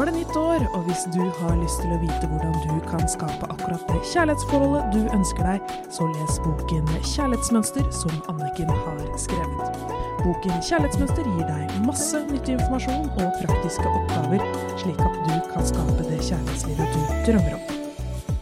Nå er det nytt år, og hvis du har lyst til å vite hvordan du kan skape akkurat det kjærlighetsforholdet du ønsker deg, så les boken Kjærlighetsmønster som Anniken har skrevet. Boken Kjærlighetsmønster gir deg masse nyttig informasjon og praktiske oppgaver, slik at du kan skape det kjærlighetslivet du drømmer om.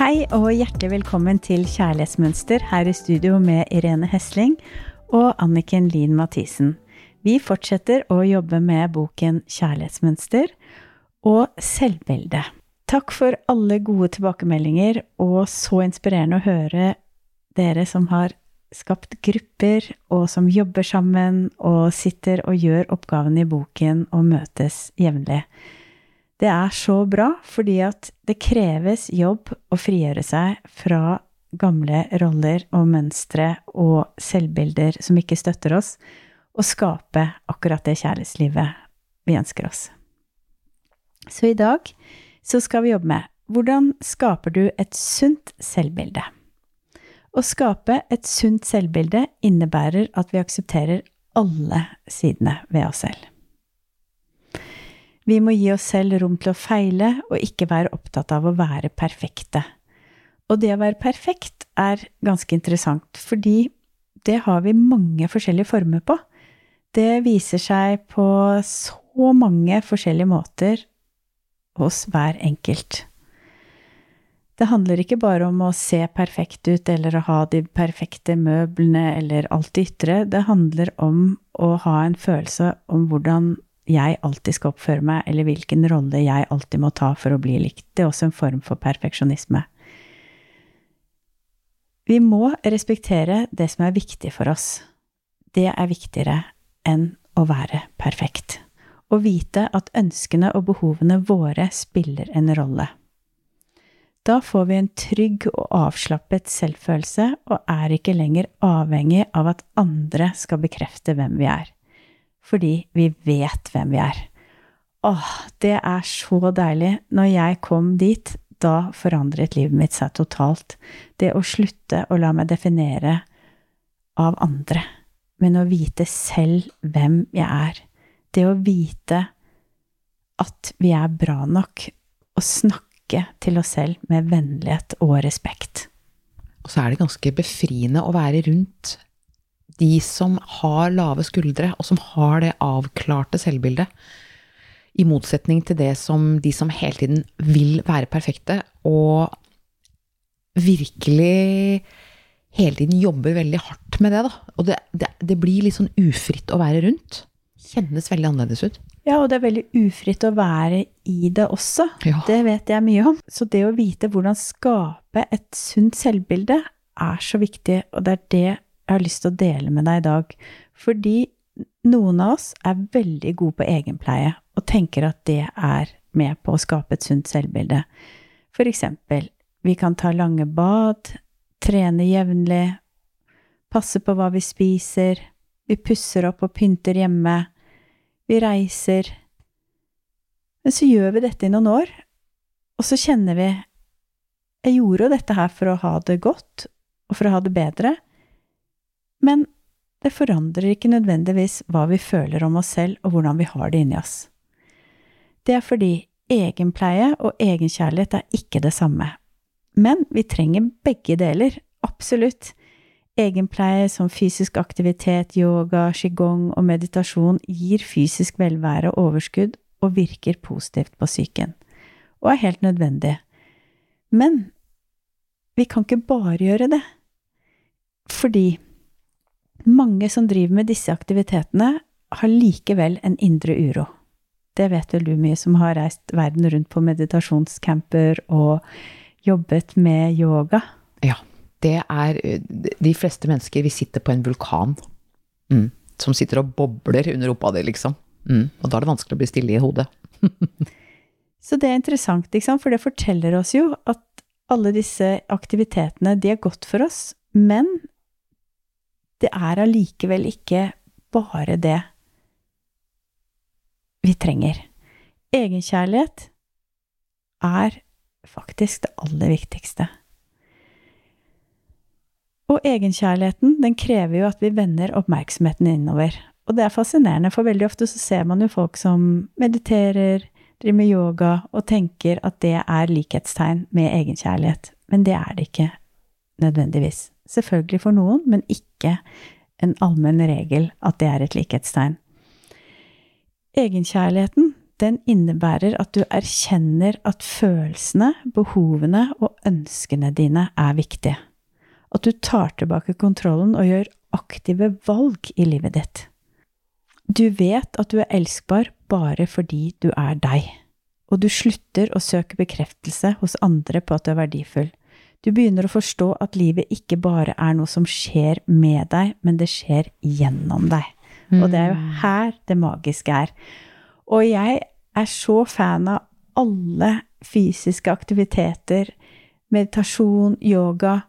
Hei og hjertelig velkommen til Kjærlighetsmønster her i studio med Irene Hesling og Anniken Lien Mathisen. Vi fortsetter å jobbe med boken Kjærlighetsmønster og selvbilde. Takk for alle gode tilbakemeldinger, og så inspirerende å høre dere som har skapt grupper, og som jobber sammen og sitter og gjør oppgavene i boken og møtes jevnlig. Det er så bra, fordi at det kreves jobb å frigjøre seg fra gamle roller og mønstre og selvbilder som ikke støtter oss, og skape akkurat det kjærlighetslivet vi ønsker oss. Så i dag så skal vi jobbe med hvordan skaper du et sunt selvbilde? Å skape et sunt selvbilde innebærer at vi aksepterer alle sidene ved oss selv. Vi må gi oss selv rom til å feile og ikke være opptatt av å være perfekte. Og det å være perfekt er ganske interessant, fordi det har vi mange forskjellige former på det viser seg på så mange forskjellige måter hos hver enkelt. Det handler ikke bare om å se perfekt ut eller å ha de perfekte møblene eller alt det ytre. Det handler om å ha en følelse om hvordan jeg alltid skal oppføre meg, eller hvilken rolle jeg alltid må ta for å bli likt. Det er også en form for perfeksjonisme. Vi må respektere det som er viktig for oss. Det er viktigere enn å være perfekt. Og vite at ønskene og behovene våre spiller en rolle. Da får vi en trygg og avslappet selvfølelse og er ikke lenger avhengig av at andre skal bekrefte hvem vi er. Fordi vi vet hvem vi er. Åh, det er så deilig. Når jeg kom dit, da forandret livet mitt seg totalt. Det å slutte å la meg definere av andre men å vite selv hvem jeg er. Det å vite at vi er bra nok, og snakke til oss selv med vennlighet og respekt. Og så er det ganske befriende å være rundt de som har lave skuldre, og som har det avklarte selvbildet. I motsetning til det som de som hele tiden vil være perfekte, og virkelig hele tiden jobber veldig hardt med det. da. Og det, det, det, blir litt sånn ufritt å være rundt. Kjennes veldig annerledes ut. Ja, og det er veldig ufritt å være i det også. Ja. Det vet jeg mye om. Så det å vite hvordan skape et sunt selvbilde er så viktig, og det er det jeg har lyst til å dele med deg i dag. Fordi noen av oss er veldig gode på egenpleie og tenker at det er med på å skape et sunt selvbilde. For eksempel, vi kan ta lange bad, trene jevnlig, passe på hva vi spiser, vi pusser opp og pynter hjemme, vi reiser. Men så gjør vi dette i noen år, og så kjenner vi Jeg gjorde jo dette her for å ha det godt og for å ha det bedre, men det forandrer ikke nødvendigvis hva vi føler om oss selv og hvordan vi har det inni oss. Det er fordi egenpleie og egenkjærlighet er ikke det samme. Men vi trenger begge deler, absolutt. Egenpleie som fysisk aktivitet, yoga, qigong og meditasjon gir fysisk velvære og overskudd og virker positivt på psyken, og er helt nødvendig. Men vi kan ikke bare gjøre det, fordi mange som driver med disse aktivitetene, har likevel en indre uro. Det vet vel du mye, som har reist verden rundt på meditasjonscamper og jobbet med yoga? Ja. Det er De fleste mennesker vil sitte på en vulkan mm, som sitter og bobler under rumpa di, liksom. Mm, og da er det vanskelig å bli stille i hodet. Så det er interessant, liksom, for det forteller oss jo at alle disse aktivitetene, de er godt for oss, men det er allikevel ikke bare det vi trenger. Egenkjærlighet er faktisk det aller viktigste. Og egenkjærligheten, den krever jo at vi vender oppmerksomheten innover. Og det er fascinerende, for veldig ofte så ser man jo folk som mediterer, driver med yoga og tenker at det er likhetstegn med egenkjærlighet. Men det er det ikke nødvendigvis. Selvfølgelig for noen, men ikke en allmenn regel at det er et likhetstegn. Egenkjærligheten, den innebærer at du erkjenner at følelsene, behovene og ønskene dine er viktige. At du tar tilbake kontrollen og gjør aktive valg i livet ditt. Du vet at du er elskbar bare fordi du er deg, og du slutter å søke bekreftelse hos andre på at du er verdifull. Du begynner å forstå at livet ikke bare er noe som skjer med deg, men det skjer gjennom deg. Og det er jo mm. her det magiske er. Og jeg er så fan av alle fysiske aktiviteter, meditasjon, yoga.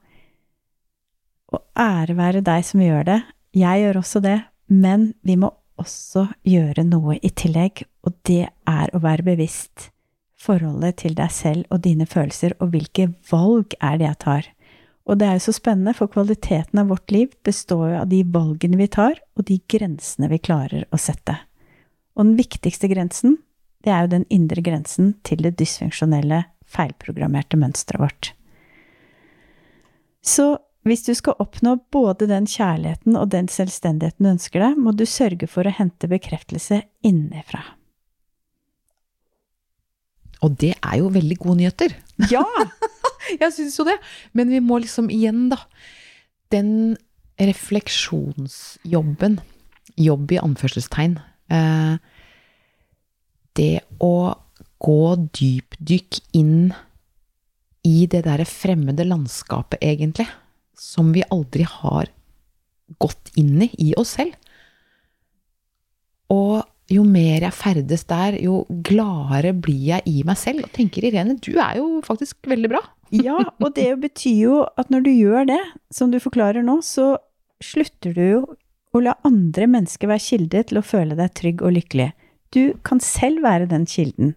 Og ære være deg som gjør det. Jeg gjør også det, men vi må også gjøre noe i tillegg, og det er å være bevisst forholdet til deg selv og dine følelser, og hvilke valg er det jeg tar. Og det er jo så spennende, for kvaliteten av vårt liv består jo av de valgene vi tar, og de grensene vi klarer å sette. Og den viktigste grensen, det er jo den indre grensen til det dysfunksjonelle, feilprogrammerte mønsteret vårt. Så hvis du skal oppnå både den kjærligheten og den selvstendigheten du ønsker deg, må du sørge for å hente bekreftelse innenfra. Og det er jo veldig gode nyheter. Ja! jeg syns jo det. Men vi må liksom igjen, da Den refleksjonsjobben, jobb i anførselstegn eh, Det å gå dypdykk inn i det derre fremmede landskapet, egentlig, som vi aldri har gått inn i i oss selv. Og jo mer jeg ferdes der, jo gladere blir jeg i meg selv. Og tenker Irene, du er jo faktisk veldig bra. ja, og det betyr jo at når du gjør det, som du forklarer nå, så slutter du jo å la andre mennesker være kilde til å føle deg trygg og lykkelig. Du kan selv være den kilden.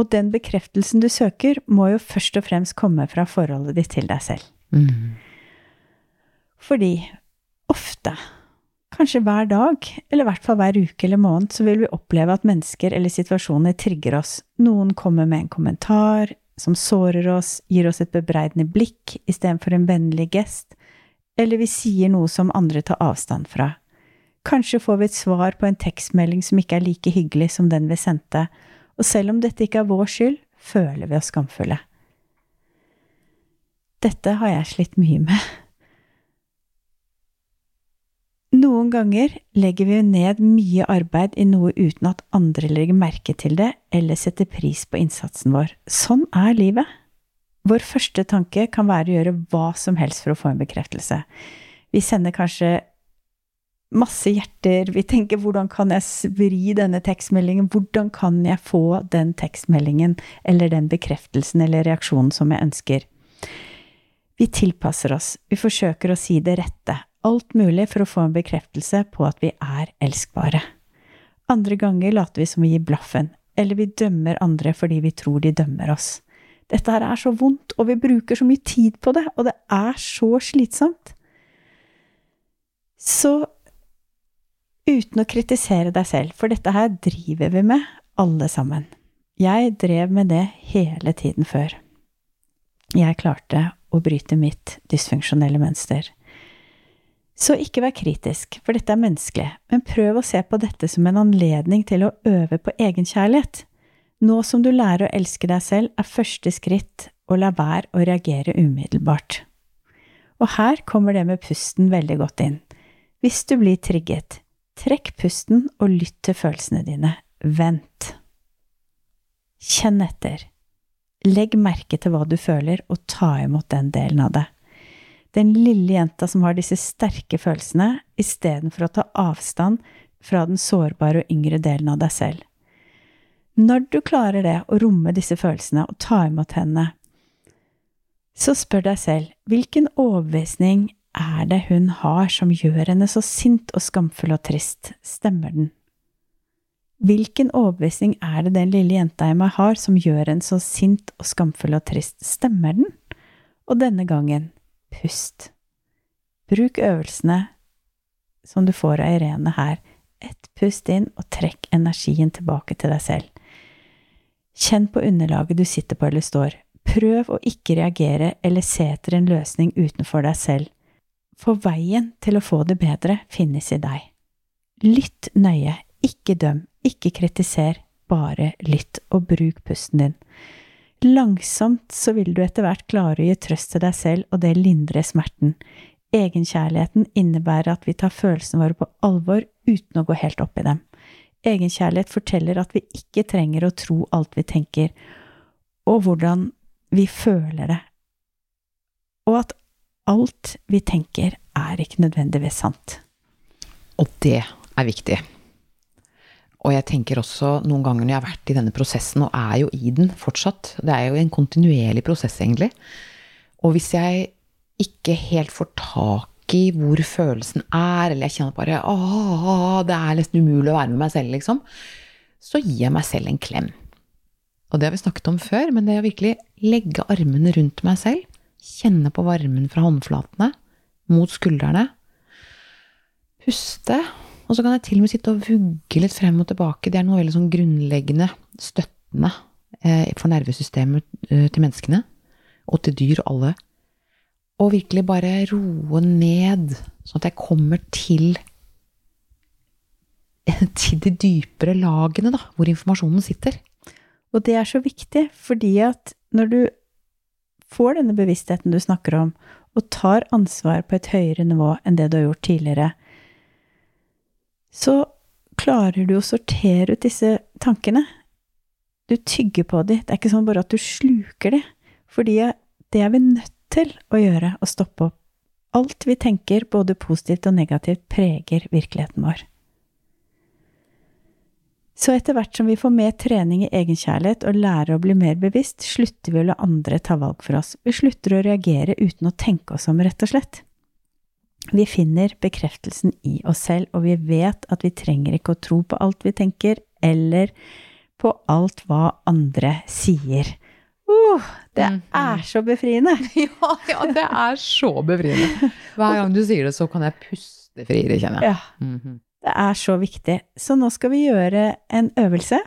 Og den bekreftelsen du søker, må jo først og fremst komme fra forholdet ditt til deg selv. Mm. Fordi ofte Kanskje hver dag, eller i hvert fall hver uke eller måned, så vil vi oppleve at mennesker eller situasjoner trigger oss. Noen kommer med en kommentar som sårer oss, gir oss et bebreidende blikk istedenfor en vennlig gest, eller vi sier noe som andre tar avstand fra. Kanskje får vi et svar på en tekstmelding som ikke er like hyggelig som den vi sendte, og selv om dette ikke er vår skyld, føler vi oss skamfulle. Dette har jeg slitt mye med. Noen ganger legger vi ned mye arbeid i noe uten at andre legger merke til det eller setter pris på innsatsen vår. Sånn er livet. Vår første tanke kan være å gjøre hva som helst for å få en bekreftelse. Vi sender kanskje masse hjerter, vi tenker hvordan kan jeg vri denne tekstmeldingen, hvordan kan jeg få den tekstmeldingen eller den bekreftelsen eller reaksjonen som jeg ønsker. Vi tilpasser oss, vi forsøker å si det rette, alt mulig for å få en bekreftelse på at vi er elskbare. Andre ganger later vi som vi gir blaffen, eller vi dømmer andre fordi vi tror de dømmer oss. Dette her er så vondt, og vi bruker så mye tid på det, og det er så slitsomt. Så uten å kritisere deg selv, for dette her driver vi med, alle sammen. Jeg drev med det hele tiden før. Jeg klarte å bryte mitt dysfunksjonelle mønster. Så ikke vær kritisk, for dette er menneskelig, men prøv å se på dette som en anledning til å øve på egenkjærlighet. Nå som du lærer å elske deg selv, er første skritt å la være å reagere umiddelbart. Og her kommer det med pusten veldig godt inn. Hvis du blir trigget, trekk pusten og lytt til følelsene dine. Vent. Kjenn etter. Legg merke til hva du føler, og ta imot den delen av det den lille jenta som har disse sterke følelsene, istedenfor å ta avstand fra den sårbare og yngre delen av deg selv. Når du klarer det, å romme disse følelsene og ta imot henne, så spør deg selv hvilken overbevisning er det hun har som gjør henne så sint og skamfull og trist, stemmer den? Hvilken overbevisning er det den lille jenta i meg har som gjør henne så sint og skamfull og trist, stemmer den? Og denne gangen, pust. Bruk øvelsene som du får av Irene her. Ett pust inn, og trekk energien tilbake til deg selv. Kjenn på underlaget du sitter på eller står. Prøv å ikke reagere eller se etter en løsning utenfor deg selv, for veien til å få det bedre finnes i deg. Lytt nøye, ikke døm, ikke kritiser, bare lytt og bruk pusten din. Langsomt så vil du etter hvert klare å gi trøst til deg selv, og det lindrer smerten. Egenkjærligheten innebærer at vi tar følelsene våre på alvor uten å gå helt opp i dem. Egenkjærlighet forteller at vi ikke trenger å tro alt vi tenker, og hvordan vi føler det, og at alt vi tenker, er ikke nødvendigvis sant. Og det er viktig. Og jeg tenker også noen ganger når jeg har vært i denne prosessen, og er jo i den fortsatt Det er jo en kontinuerlig prosess, egentlig. Og hvis jeg ikke helt får tak i hvor følelsen er, eller jeg kjenner bare åh, det er nesten umulig å være med meg selv, liksom, så gir jeg meg selv en klem. Og det har vi snakket om før, men det å virkelig legge armene rundt meg selv, kjenne på varmen fra håndflatene mot skuldrene, puste, og så kan jeg til og med sitte og vugge litt frem og tilbake. Det er noe veldig sånn grunnleggende støttende eh, for nervesystemet eh, til menneskene, og til dyr og alle og virkelig bare roe ned, sånn at jeg kommer til til de dypere lagene, da, hvor informasjonen sitter. Og det er så viktig, fordi at når du får denne bevisstheten du snakker om, og tar ansvar på et høyere nivå enn det du har gjort tidligere, så klarer du å sortere ut disse tankene. Du tygger på dem. Det er ikke sånn bare at du sluker dem. Fordi det er vi nødt til å gjøre å stoppe opp. Alt vi tenker, både positivt og negativt, preger virkeligheten vår. Så etter hvert som vi får mer trening i egenkjærlighet og lærer å bli mer bevisst, slutter vi å la andre ta valg for oss. Vi slutter å reagere uten å tenke oss om, rett og slett. Vi finner bekreftelsen i oss selv, og vi vet at vi trenger ikke å tro på alt vi tenker, eller på alt hva andre sier. Uh, det mm, er så befriende! ja, ja, det er så befriende. Hver gang du sier det, så kan jeg puste friere, kjenner jeg. Ja, mm -hmm. Det er så viktig. Så nå skal vi gjøre en øvelse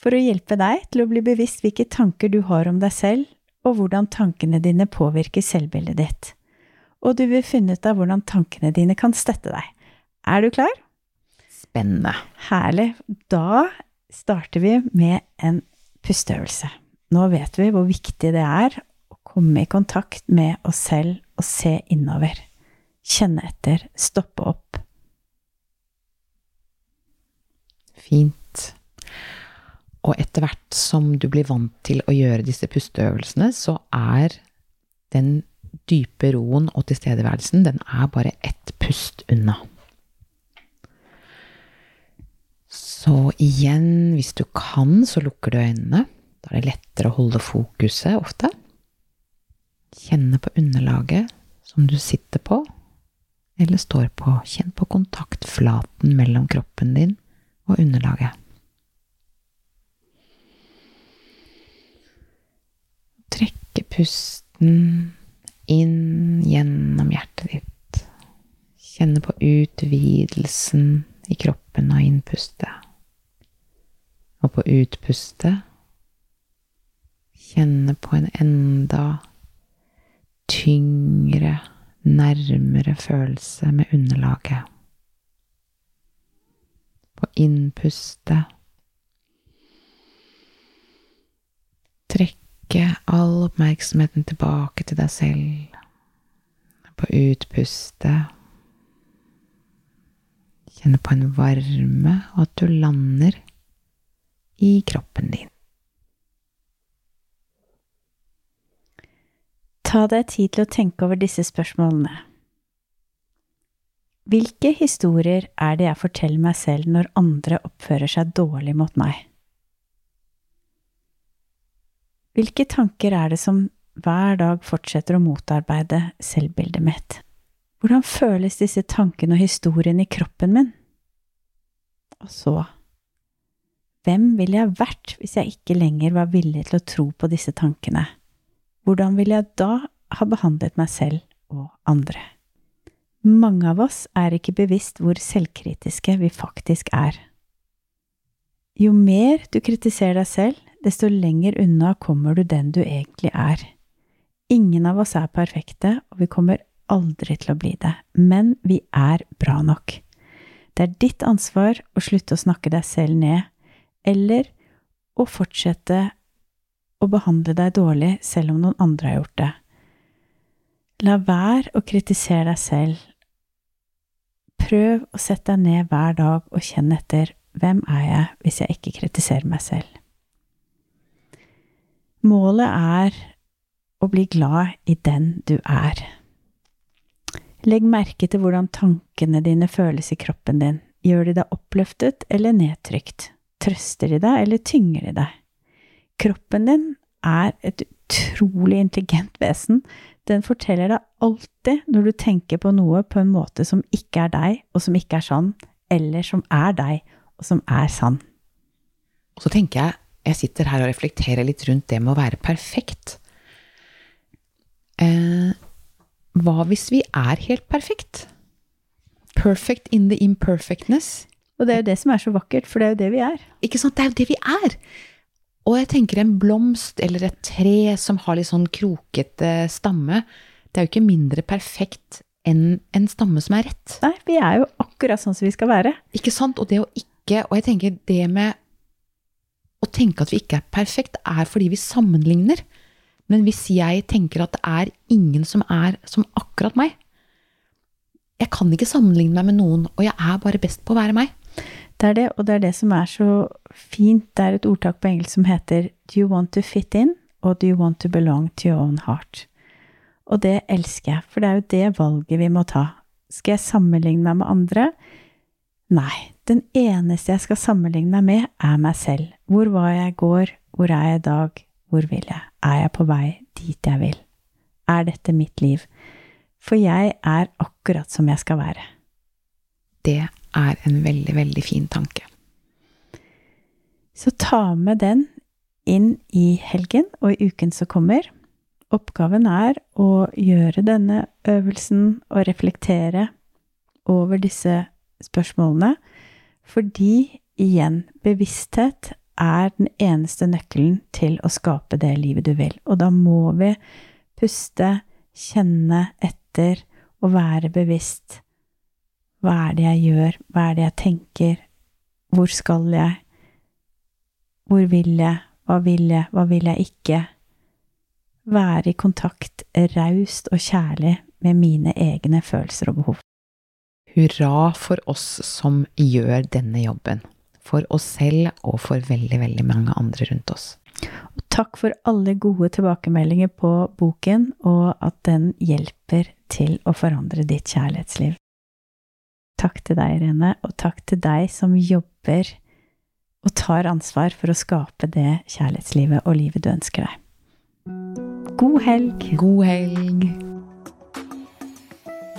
for å hjelpe deg til å bli bevisst hvilke tanker du har om deg selv, og hvordan tankene dine påvirker selvbildet ditt. Og du vil finne ut av hvordan tankene dine kan støtte deg. Er du klar? Spennende. Herlig. Da starter vi med en pusteøvelse. Nå vet vi hvor viktig det er å komme i kontakt med oss selv og se innover. Kjenne etter, stoppe opp. Fint. Og etter hvert som du blir vant til å gjøre disse pusteøvelsene, så er den dype roen og tilstedeværelsen, den er bare ett pust unna. Så igjen, hvis du kan, så lukker du øynene. Da er det lettere å holde fokuset ofte. Kjenne på underlaget som du sitter på eller står på. Kjenn på kontaktflaten mellom kroppen din og underlaget. Trekke pusten inn gjennom hjertet ditt. Kjenne på utvidelsen i kroppen av innpustet. Og på utpustet kjenne på en enda tyngre, nærmere følelse med underlaget. På innpustet trekke all oppmerksomheten tilbake til deg selv. På utpustet kjenne på en varme, og at du lander i kroppen din. Ta deg tid til å tenke over disse spørsmålene. Hvilke historier er det jeg forteller meg selv når andre oppfører seg dårlig mot meg? Hvilke tanker er det som hver dag fortsetter å motarbeide selvbildet mitt? Hvordan føles disse tankene og historiene i kroppen min? Og så, hvem ville jeg vært hvis jeg ikke lenger var villig til å tro på disse tankene? hvordan vil jeg da ha behandlet meg selv og andre? Mange av oss er ikke bevisst hvor selvkritiske vi faktisk er. Jo mer du kritiserer deg selv, desto lenger unna kommer du den du egentlig er. Ingen av oss er perfekte, og vi kommer aldri til å bli det, men vi er bra nok. Det er ditt ansvar å slutte å snakke deg selv ned, eller å fortsette å behandle deg dårlig selv om noen andre har gjort det. La være å kritisere deg selv. Prøv å sette deg ned hver dag og kjenne etter hvem er jeg hvis jeg ikke kritiserer meg selv. Målet er å bli glad i den du er. Legg merke til hvordan tankene dine føles i kroppen din. Gjør de deg oppløftet eller nedtrykt? Trøster de deg, eller tynger de deg? Kroppen din er et utrolig intelligent vesen. Den forteller deg alltid når du tenker på noe på en måte som ikke er deg, og som ikke er sann, eller som er deg, og som er sann. Og så tenker jeg, jeg sitter her og reflekterer litt rundt det med å være perfekt. Eh, hva hvis vi er helt perfekt? Perfect in the imperfectness. Og det er jo det som er så vakkert, for det er jo det vi er. Ikke sant? Det er jo det vi er. Og jeg tenker en blomst eller et tre som har litt sånn krokete stamme, det er jo ikke mindre perfekt enn en stamme som er rett. Nei, vi er jo akkurat sånn som vi skal være. Ikke sant? Og det å ikke Og jeg tenker det med å tenke at vi ikke er perfekt, er fordi vi sammenligner. Men hvis jeg tenker at det er ingen som er som akkurat meg Jeg kan ikke sammenligne meg med noen, og jeg er bare best på å være meg. Det er det, og det er det som er så fint. Det er et ordtak på engelsk som heter Do you want to fit in, or do you want to belong to your own heart? Og det elsker jeg, for det er jo det valget vi må ta. Skal jeg sammenligne meg med andre? Nei, den eneste jeg skal sammenligne meg med, er meg selv. Hvor var jeg i går? Hvor er jeg i dag? Hvor vil jeg? Er jeg på vei dit jeg vil? Er dette mitt liv? For jeg er akkurat som jeg skal være. Det er en veldig, veldig fin tanke. Så ta med den inn i helgen og i uken som kommer. Oppgaven er å gjøre denne øvelsen og reflektere over disse spørsmålene, fordi igjen, bevissthet er den eneste nøkkelen til å skape det livet du vil. Og da må vi puste, kjenne etter og være bevisst. Hva er det jeg gjør? Hva er det jeg tenker? Hvor skal jeg? Hvor vil jeg? Hva vil jeg? Hva vil jeg ikke? Være i kontakt raust og kjærlig med mine egne følelser og behov. Hurra for oss som gjør denne jobben for oss selv og for veldig, veldig mange andre rundt oss. Og takk for alle gode tilbakemeldinger på boken, og at den hjelper til å forandre ditt kjærlighetsliv. Takk til deg, Irene, og takk til deg som jobber og tar ansvar for å skape det kjærlighetslivet og livet du ønsker deg. God helg! God helg!